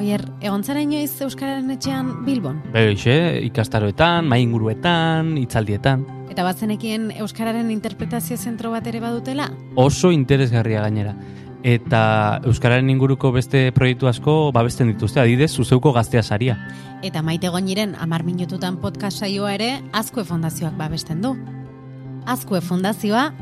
Oier, egon zara inoiz Euskararen etxean Bilbon? Beixe, ikastaroetan, mainguruetan, itzaldietan. Eta bazenekien Euskararen interpretazio zentro bat ere badutela? Oso interesgarria gainera. Eta Euskararen inguruko beste proiektu asko babesten dituzte, adidez, zuzeuko gaztea saria. Eta maite goiniren amar minututan podcast saioa ere Azkue Fondazioak babesten du. Azkue Fondazioa,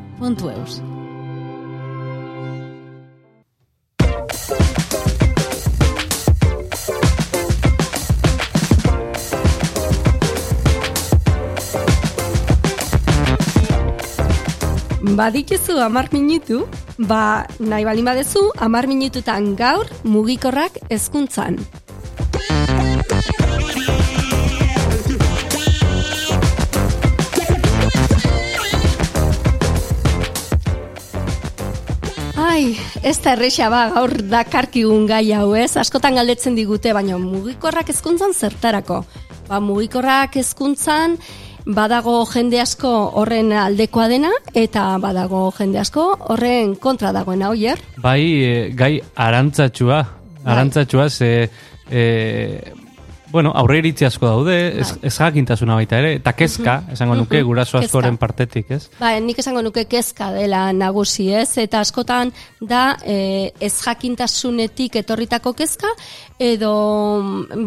Badikezu amar minutu, ba nahi balin badezu amar minututan gaur mugikorrak hezkuntzan. Ai, ez da erresa ba, gaur dakarkigun gai hau ez, askotan galdetzen digute, baina mugikorrak hezkuntzan zertarako. Ba, mugikorrak hezkuntzan, badago jende asko horren aldekoa dena eta badago jende asko horren kontra dagoena oier. Bai, e, gai arantzatxua, arantzatxua ze e, Bueno, aurre iritzi asko daude, ez, bai. ez jakintasuna baita ere, eta kezka, esango nuke, guraso askoren partetik, ez? Ba, nik esango nuke kezka dela nagusi, ez? Eta askotan da e, ez jakintasunetik etorritako kezka, edo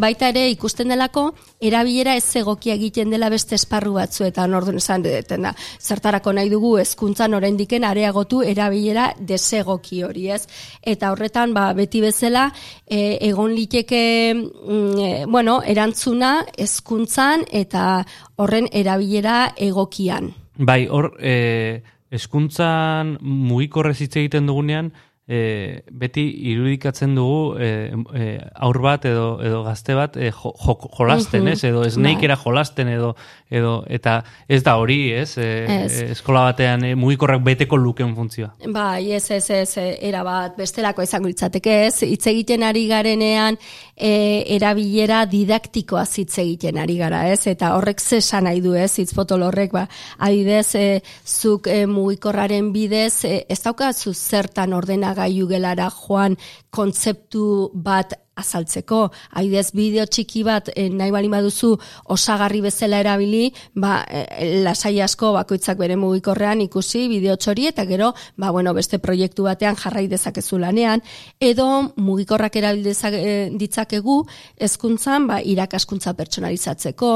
baita ere ikusten delako, erabilera ez egokia egiten dela beste esparru batzuetan orduan esan deten da. Zertarako nahi dugu hezkuntzan oraindiken areagotu erabilera desegoki hori, ez? Eta horretan, ba, beti bezala, e, egon liteke, mm, e, bueno, erantzuna hezkuntzan eta horren erabilera egokian. Bai, hor, e, hezkuntzan mugikorrez hitz egiten dugunean, e, beti irudikatzen dugu e, e, aur bat edo, edo gazte bat e, jo, jo, jolasten, ez? Edo esneikera bai. jolasten edo, edo eta ez da hori, ez? E, e, eskola batean e, mugikorrak beteko luken funtzioa. Bai, ez, ez, ez, era bat bestelako izango litzateke, ez? Hitz egiten ari garenean e, erabilera didaktikoa hitz egiten ari gara, ez? Eta horrek zesan nahi du, ez? Hitz horrek, ba, adidez, e, zuk e, mugikorraren bidez, e, ez daukazu zertan ordena gaiu gelara joan kontzeptu bat azaltzeko. Haidez bideo txiki bat e, nahi bali baduzu osagarri bezala erabili, ba, e, lasai asko bakoitzak bere mugikorrean ikusi bideo txori eta gero, ba, bueno, beste proiektu batean jarrai dezakezu lanean, edo mugikorrak erabil eh, ditzakegu hezkuntzan ba, irakaskuntza pertsonalizatzeko,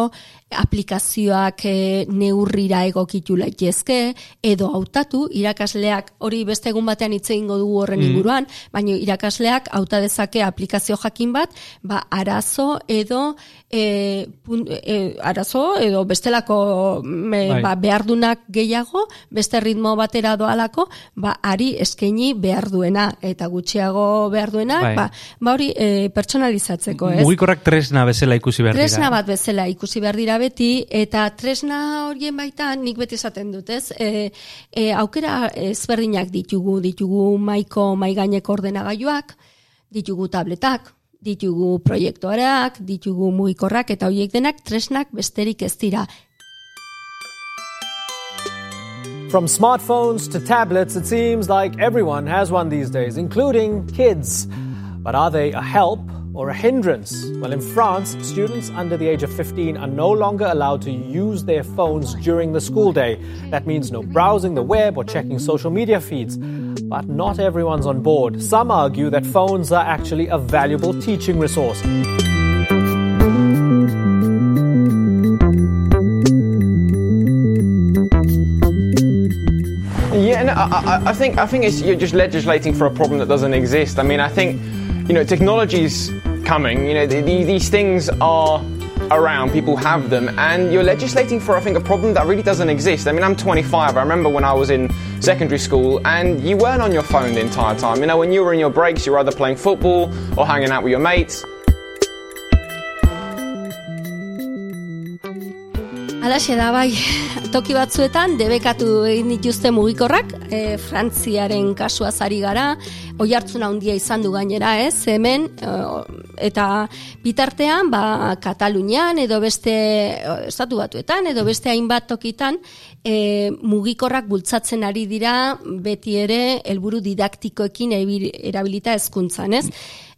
aplikazioak e, neurrira egokitu laitezke, edo hautatu, irakasleak hori beste egun batean hitz egingo dugu horren mm. inguruan, baina irakasleak hauta dezake aplikazio jakin bat, ba, arazo edo e, e, arazo edo bestelako me, bai. ba, behardunak gehiago, beste ritmo batera doalako, ba, ari eskaini behar duena, eta gutxiago behar duena, bai. ba, ba hori e, pertsonalizatzeko, ez? Mugikorrak tresna bezala ikusi behar dira. Tresna bat bezala ikusi behar dira beti, eta tresna horien baita nik beti esaten dut, ez? E, e, aukera ezberdinak ditugu, ditugu maiko maigaineko ordenagailuak, ditugu tabletak, ditugu proiektoreak, ditugu mugikorrak eta hoiek denak tresnak besterik ez dira. From smartphones to tablets, it seems like everyone has one these days, including kids. But are they a help or a hindrance? Well, in France, students under the age of 15 are no longer allowed to use their phones during the school day. That means no browsing the web or checking social media feeds. But not everyone's on board. Some argue that phones are actually a valuable teaching resource. Yeah, no, I, I, think I think it's you're just legislating for a problem that doesn't exist. I mean, I think you know technology's coming. You know, the, the, these things are around, people have them, and you're legislating for, I think, a problem that really doesn't exist. I mean, I'm 25. I remember when I was in secondary school, and you weren't on your phone the entire time. You know, when you were in your breaks, you were either playing football or hanging out with your mates. Alaxe da bai, toki batzuetan debekatu egin dituzte mugikorrak, e, Frantziaren kasua zari gara, oi hartzuna handia izan du gainera ez, hemen, e, eta bitartean, ba, Katalunian edo beste estatu batuetan, edo beste hainbat tokitan, e, mugikorrak bultzatzen ari dira beti ere helburu didaktikoekin erabilita hezkuntzan ez.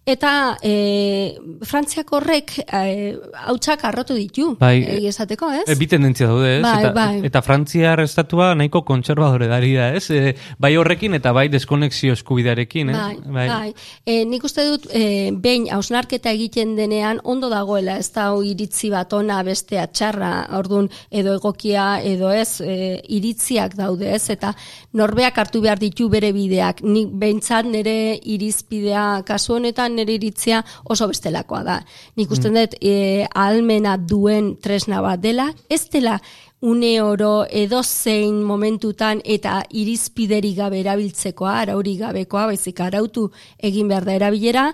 Eta e, Frantziak horrek e, hautsak arrotu ditu, Bai, egia esateko, ez? E, bi tendentzia daude, ez? Bai, eta, bai. eta Frantziar estatua nahiko kontserbadore dari da, ez? E, bai horrekin eta bai deskonexio eskubidearekin, ez? Bai, bai. E, nik uste dut, e, behin hausnarketa egiten denean, ondo dagoela, ez da hau iritzi bat ona bestea txarra, ordun edo egokia, edo ez, e, iritziak daude, ez? Eta norbeak hartu behar ditu bere bideak. Nik behintzat nire irizpidea, kasu honetan nire iritzia oso bestelakoa da. Nik uste dut, e, ahalmena duen tresna bat dela, ez dela une oro edo zein momentutan eta irizpideri gabe erabiltzekoa, arauri gabekoa, baizik arautu egin behar da erabilera,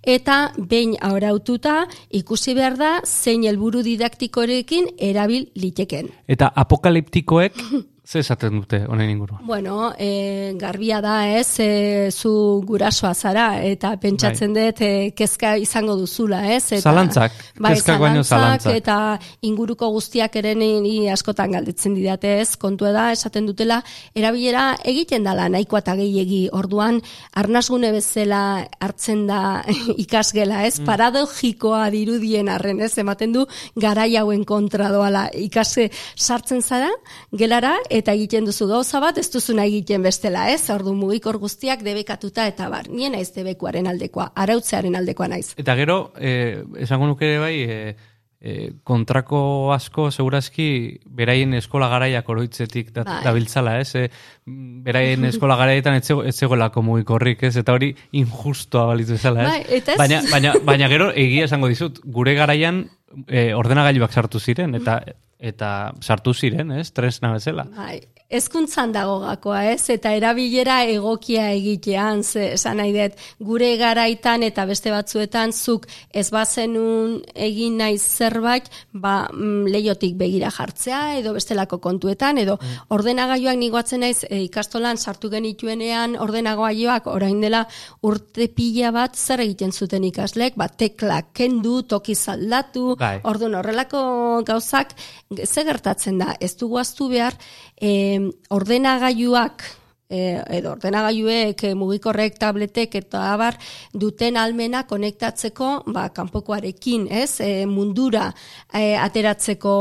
eta behin araututa ikusi behar da zein helburu didaktikorekin erabil liteken. Eta apokaliptikoek ze esaten dute honen inguruan? Bueno, e, garbia da ez, e, zu gurasoa zara, eta pentsatzen dut e, kezka izango duzula, ez? Eta, Zalantzak, kezkak baino zalantzak. Eta inguruko guztiak ere ni askotan galdetzen didate ez, kontua da, esaten dutela, erabilera egiten dala nahikoa eta gehiegi orduan, arnasgune bezala hartzen da ikasgela, ez? Paradogikoa dirudien arren, ez? Ematen du, garai hauen kontra doala ikase sartzen zara, gelara, eta egiten duzu gauza bat, ez duzuna egiten bestela, ez? Ordu mugikor guztiak debekatuta eta bar. Nien naiz debekuaren aldekoa, arautzearen aldekoa naiz. Eta gero, eh, esango nuke ere bai, eh, eh, kontrako asko segurazki beraien eskola garaiak oroitzetik da, Bai. dabiltzala, ez? Eh, beraien eskola garaietan ez, zego- ez zegoelako mugikorrik, ez? Eta hori injustoa balitzu bezala, ez? Bai, ez- baina, baina, baina gero egia esango dizut, gure garaian eh, ordenagailuak sartu ziren, eta eta sartu ziren, ez? Tresna bezala. Bai, ezkuntzan dago gakoa, ez? Eta erabilera egokia egitean, ze, esan nahi dut, gure garaitan eta beste batzuetan zuk ez bazenun egin nahi zerbait, ba, mm, leiotik begira jartzea, edo bestelako kontuetan, edo ordenagailuak nigoatzen naiz e, ikastolan sartu genituenean ordenagailuak orain dela urte pila bat zer egiten zuten ikaslek, ba, teklak kendu, toki zaldatu, Bai. Orduan horrelako gauzak ze gertatzen da, ez dugu aztu behar e, ordenagailuak e, edo ordenagailuek, e, mugikorrek, tabletek eta abar duten almena konektatzeko ba, kanpokoarekin, ez? E, mundura e, ateratzeko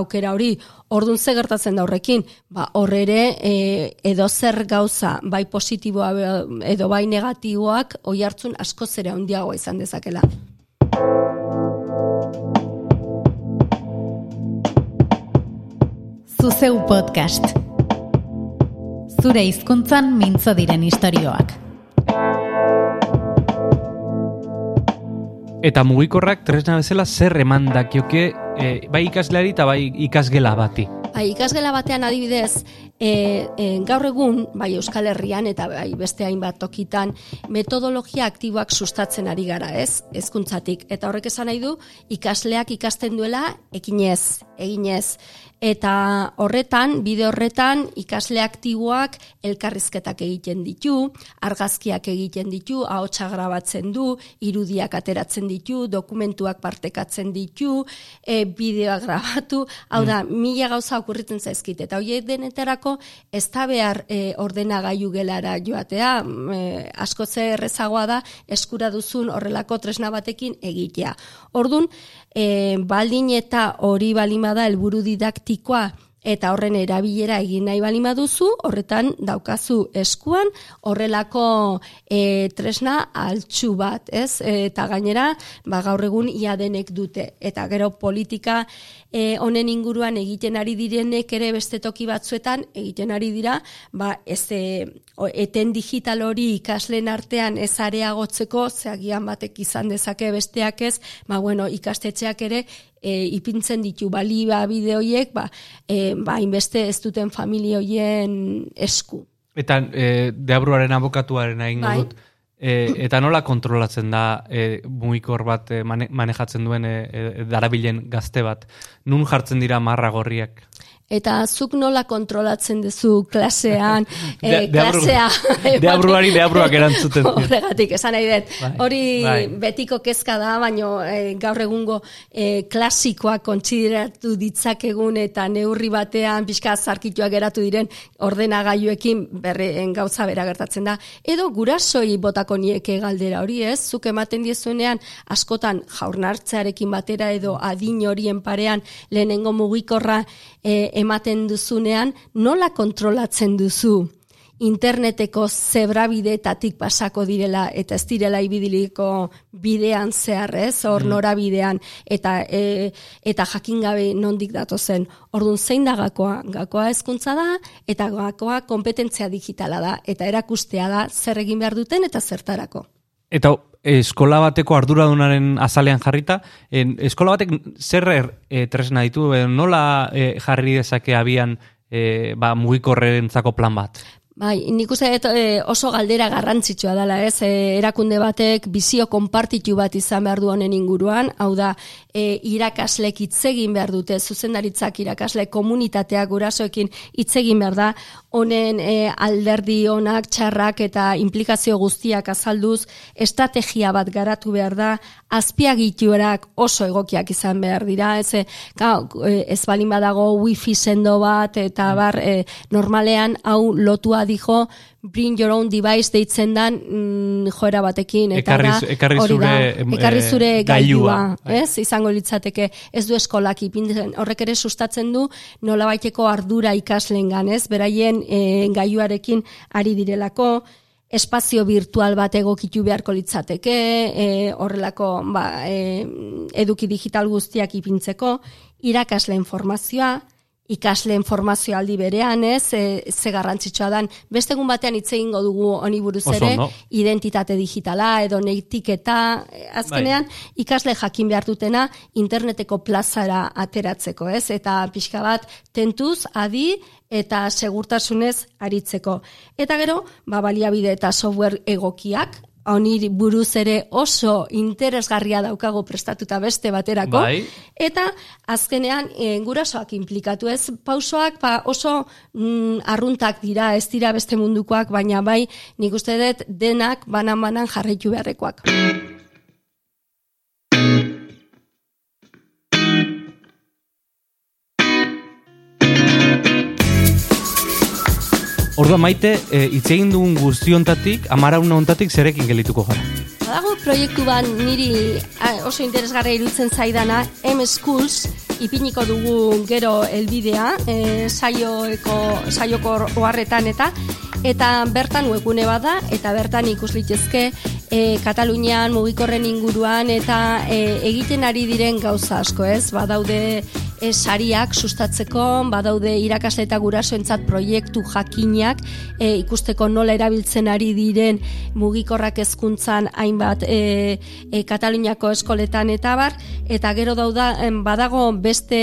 aukera hori. Ordun ze gertatzen da horrekin? Ba, hor ere e, edo zer gauza, bai positiboa edo bai negatiboak oi hartzun asko zera handiagoa izan dezakela. Zuzeu podcast. Zure hizkuntzan mintzo diren istorioak. Eta mugikorrak tresna bezala zer eman dakioke eh, bai ikasleari eta bai ikasgela bati. Bai, ikasgela batean adibidez, e, e, gaur egun, bai Euskal Herrian eta bai beste hainbat tokitan, metodologia aktiboak sustatzen ari gara, ez? Hezkuntzatik Eta horrek esan nahi du, ikasleak ikasten duela, ekinez, eginez. Eta horretan, bide horretan, ikasle aktiboak elkarrizketak egiten ditu, argazkiak egiten ditu, ahotsa grabatzen du, irudiak ateratzen ditu, dokumentuak partekatzen ditu, e, bideoak grabatu, hau da, mila gauza okurritzen zaizkit. Eta horiek denetarako ez da behar e, ordenagailu gelara joatea, e, asko ze errezagoa da eskura duzun horrelako tresna batekin egitea. Ordun, e, baldin eta hori balima da helburu didaktikoa eta horren erabilera egin nahi bali baduzu, horretan daukazu eskuan horrelako e, tresna altxu bat, ez? eta gainera, ba, gaur egun ia denek dute. Eta gero politika e, honen inguruan egiten ari direnek ere beste toki batzuetan egiten ari dira, ba, ez e, eten digital hori ikasleen artean ez areagotzeko, zeagian batek izan dezake besteak ez, ba, bueno, ikastetxeak ere e, ipintzen ditu baliba bideoiek, ba, e, ba, inbeste ez duten familia hoien esku. Eta e, deabruaren abokatuaren egingo Bai. dut. E, eta nola kontrolatzen da e, mugikor bat e, mane, manejatzen duen e, e, darabilen gazte bat? Nun jartzen dira marra gorriak? Eta zuk nola kontrolatzen duzu klasean, De- eh, deabru- klasea... deabruari deabruak erantzuten. Horregatik, esan nahi dut. Bai, Hori bai. betiko kezka da, baino eh, gaur egungo eh, klasikoak kontsideratu ditzakegun eta neurri batean pixka zarkituak geratu diren ordenagailuekin berreen gauza bera gertatzen da. Edo gurasoi botako nieke galdera hori ez, zuk ematen diezunean askotan jaurnartzearekin batera edo adin horien parean lehenengo mugikorra eh, ematen duzunean, nola kontrolatzen duzu? interneteko zebrabideetatik pasako direla eta ez direla ibidiliko bidean zehar, ez? Hor norabidean eta e, eta jakin gabe nondik datozen. Ordun zein da gakoa? Gakoa hezkuntza da eta gakoa kompetentzia digitala da eta erakustea da zer egin behar duten eta zertarako. Eta eskola bateko arduradunaren azalean jarrita, en, eskola batek zer er, e, tresna ditu, e, nola e, jarri dezake abian e, ba, mugikorrentzako plan bat? Bai, nik uste oso galdera garrantzitsua dela, ez? Erakunde batek bizio konpartitu bat izan behar du honen inguruan, hau da, e, irakaslek hitz egin behar dute, zuzendaritzak irakasle komunitateak gurasoekin hitz egin behar da, honen e, alderdi onak, txarrak eta implikazio guztiak azalduz, estrategia bat garatu behar da, azpiagiturak oso egokiak izan behar dira, ez, e, gau, e, ez balin badago wifi sendo bat, eta bar, e, normalean hau lotua dijo bring your own device deitzen dan mm, joera batekin eta Ekarri da, ekarri hori da, zure, em, ekarri eh, zure gailua. gailua, ez izango litzateke ez du eskolak ipintzen horrek ere sustatzen du nolabaiteko ardura ikaslengan ez beraien e, gailuarekin ari direlako espazio virtual bat egokitu beharko litzateke, e, horrelako ba, e, eduki digital guztiak ipintzeko, irakasle informazioa, ikasle informazio aldi berean, ez, e, ze garrantzitsua dan. Beste egun batean hitz egingo dugu honi buruz Oso ere, identitate digitala edo neitiketa, azkenean ikasle jakin behar dutena interneteko plazara ateratzeko, ez? Eta pixka bat tentuz, adi eta segurtasunez aritzeko. Eta gero, ba, baliabide eta software egokiak, honi buruz ere oso interesgarria daukago prestatuta beste baterako. Bai. Eta azkenean e, gurasoak implikatu ez pausoak ba, oso mm, arruntak dira, ez dira beste mundukoak, baina bai nik uste dut denak banan-banan jarraitu beharrekoak. Orduan maite, e, hitz egin dugun guztiontatik, amarauna ontatik zerekin gelituko gara. Badago proiektu bat niri a, oso interesgarria irutzen zaidana, M Schools, ipiniko dugu gero elbidea, e, saioeko, saioko oharretan eta eta bertan webgune bada eta bertan ikus litezke e, Katalunian mugikorren inguruan eta e, egiten ari diren gauza asko, ez? Badaude e, sariak sustatzeko, badaude irakasle eta gurasoentzat proiektu jakinak e, ikusteko nola erabiltzen ari diren mugikorrak hezkuntzan hainbat e, e, Kataluniako eskoletan eta bar, eta gero dauda badago beste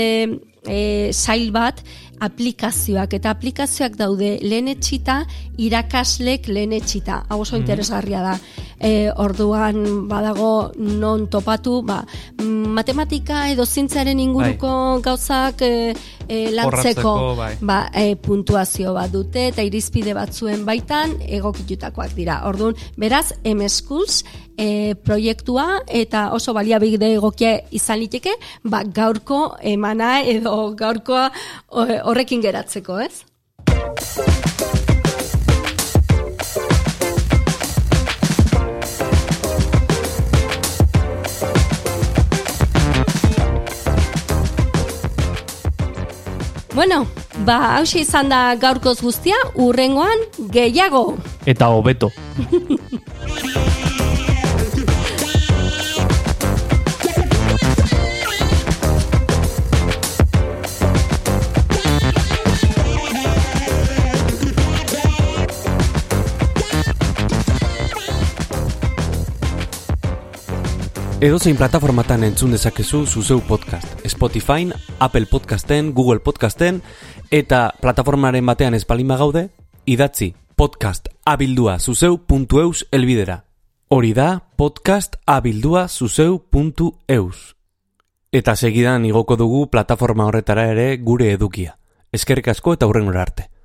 e, sail bat aplikazioak eta aplikazioak daude lehen etxita, irakaslek lehen etxita. Hau oso interesgarria da. E, orduan badago non topatu, ba, mm, matematika edo zientziaren inguruko gauzak e, e, lantzeko bai. ba, e, puntuazio bat dute eta irizpide batzuen baitan egokitutakoak dira. Orduan, beraz, M Schools e, proiektua eta oso baliabide egokia izan liteke, ba, gaurko emana edo gaurkoa horrekin geratzeko, ez? Bueno, ba, hausia izan da gaurkoz guztia, urrengoan gehiago. Eta hobeto. Edozein plataformatan entzun dezakezu zuzeu podcast. Spotify, Apple Podcasten, Google Podcasten, eta plataformaren batean espalima gaude, idatzi podcast abildua zuzeu.eus elbidera. Hori da podcast abildua zuzeu.eus. Eta segidan igoko dugu plataforma horretara ere gure edukia. Eskerrik asko eta hurrengora arte.